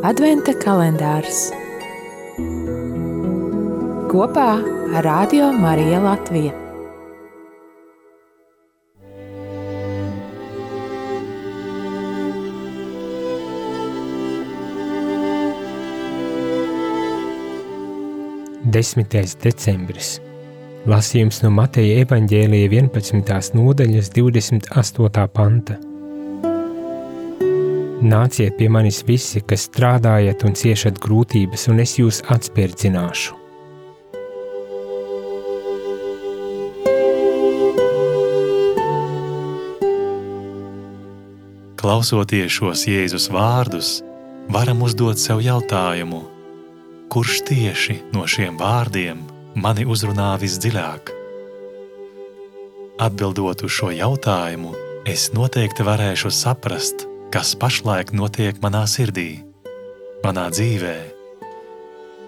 Adventa kalendārs kopā ar Radio Mariju Latviju. Desmitais decembris. Lasījums no Mateja evaņģēlija 11. nodaļas 28. panta. Nāciet pie manis visi, kas strādājat un ciešat grūtības, un es jūs atspērdzināšu. Klausoties šos Jēzus vārdus, varam uzdot sev jautājumu, kurš tieši no šiem vārdiem mani uzrunā visdziļāk? Atbildot uz šo jautājumu, es noteikti varēšu saprast, kas pašlaik notiek manā sirdī, manā dzīvē,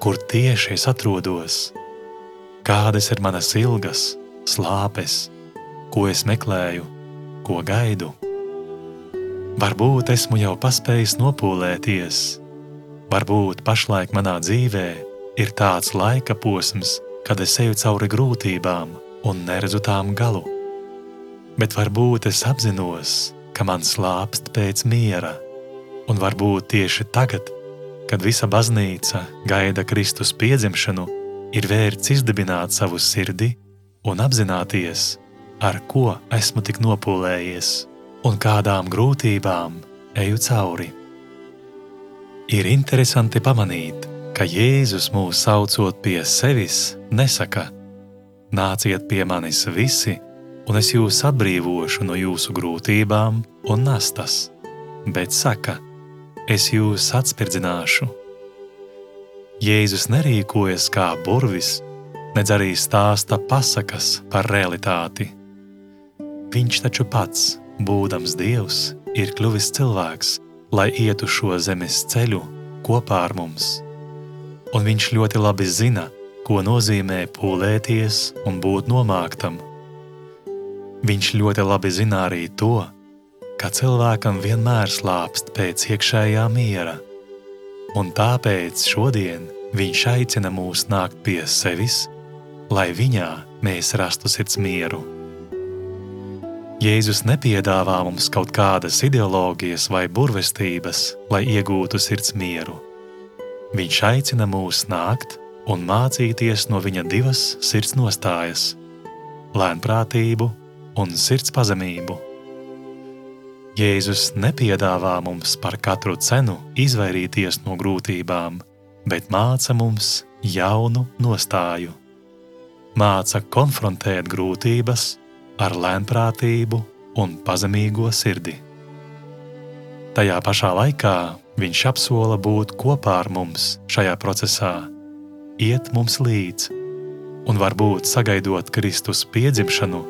kur tieši es atrodos, kādas ir manas ilgas, slāpes, ko es meklēju, ko gaidu. Varbūt esmu jau paspējis nopūlēties, varbūt pašlaik manā dzīvē ir tāds laika posms, kad es eju cauri grūtībām un neredzu tām galu. Bet varbūt es apzinos, ka man slāpst pēc miera, un varbūt tieši tagad, kad visa baznīca gaida Kristus piedzimšanu, ir vērts izdibināt savu sirdi un apzināties, ar ko esmu tik nopūlējies un kādām grūtībām eju cauri. Ir interesanti pamanīt, ka Jēzus mūs saucot pie sevis, nesaka: Nāciet pie manis visi, un es jūs atbrīvošu no jūsu grūtībām un nastas, bet saka, es jūs atspirdzināšu. Jēzus nerīkojas kā burvis, nedz arī stāsta pasakas par realitāti. Viņš taču pats, būdams Dievs, ir kļuvis cilvēks, lai ietu šo zemes ceļu kopā ar mums. Un viņš ļoti labi zina, ko nozīmē pūlēties un būt nomāktam Viņš ļoti labi zina arī to, ka cilvēkam vienmēr slāpst pēc iekšējā miera, un tāpēc šodien viņš aicina mūs nākt pie sevis, lai viņā mēs rastu sirds mieru. Jēzus nepiedāvā mums kaut kādas ideoloģijas vai burvestības, lai iegūtu sirds mieru. Viņš aicina mūs nākt un mācīties no viņa divas sirds nostājas - lēnprātību un sirds pazemību. Jēzus nepiedāvā mums par katru cenu izvairīties no grūtībām, bet māca mums jaunu nostāju. Māca konfrontēt grūtības ar lēnprātību un pazemīgo sirdi. Tajā pašā laikā viņš apsola būt kopā ar mums šajā procesā, iet mums līdzi, un varbūt sagaidot Kristus piedzimšanu,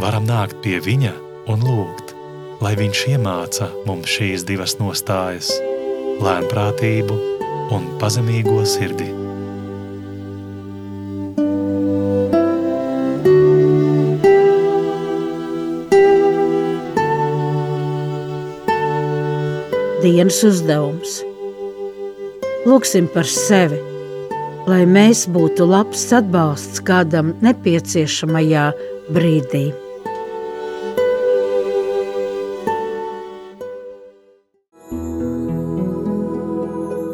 varam nākt pie viņa un lūgt, lai viņš iemāca mums šīs divas nostājas - lēnprātību un pazemīgo sirdi. Dienas uzdevums. Lūksim par sevi, lai mēs būtu labs atbalsts kādam nepieciešamajā brīdī.